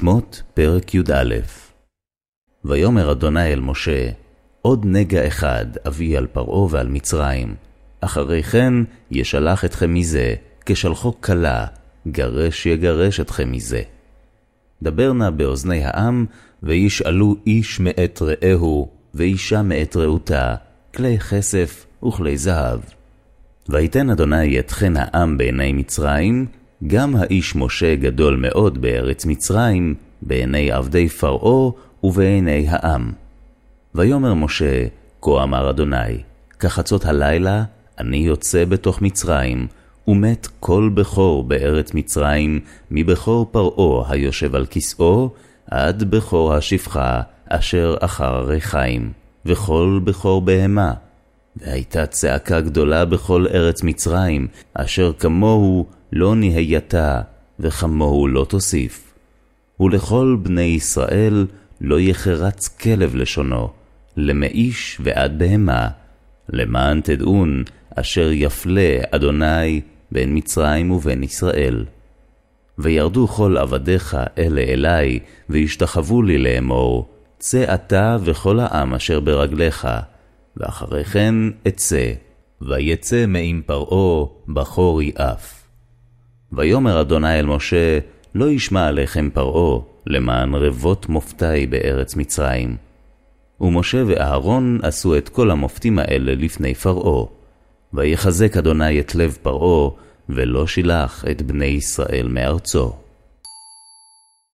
שמות פרק י"א ויאמר אדוני אל משה, עוד נגע אחד אביא על פרעה ועל מצרים, אחרי כן ישלח אתכם מזה, כשלחו כלה, גרש יגרש אתכם מזה. דבר נא באוזני העם, וישאלו איש מאת רעהו, ואישה מאת רעותה, כלי כסף וכלי זהב. ויתן אדוני את חן העם בעיני מצרים, גם האיש משה גדול מאוד בארץ מצרים, בעיני עבדי פרעה ובעיני העם. ויאמר משה, כה אמר אדוני, כחצות הלילה אני יוצא בתוך מצרים, ומת כל בכור בארץ מצרים, מבכור פרעה היושב על כסאו, עד בכור השפחה אשר אחר הרחיים, וכל בכור בהמה. והייתה צעקה גדולה בכל ארץ מצרים, אשר כמוהו לא נהייתה, וכמוהו לא תוסיף. ולכל בני ישראל לא יחרץ כלב לשונו, למאיש ועד בהמה, למען תדעון אשר יפלה אדוני בין מצרים ובין ישראל. וירדו כל עבדיך אלה אלי, וישתחוו לי לאמור, צא אתה וכל העם אשר ברגליך, ואחרי כן אצא, ויצא מעם פרעה בכור יעף. ויאמר אדוני אל משה, לא ישמע עליכם פרעה, למען רבות מופתי בארץ מצרים. ומשה ואהרון עשו את כל המופתים האלה לפני פרעה. ויחזק אדוני את לב פרעה, ולא שילח את בני ישראל מארצו.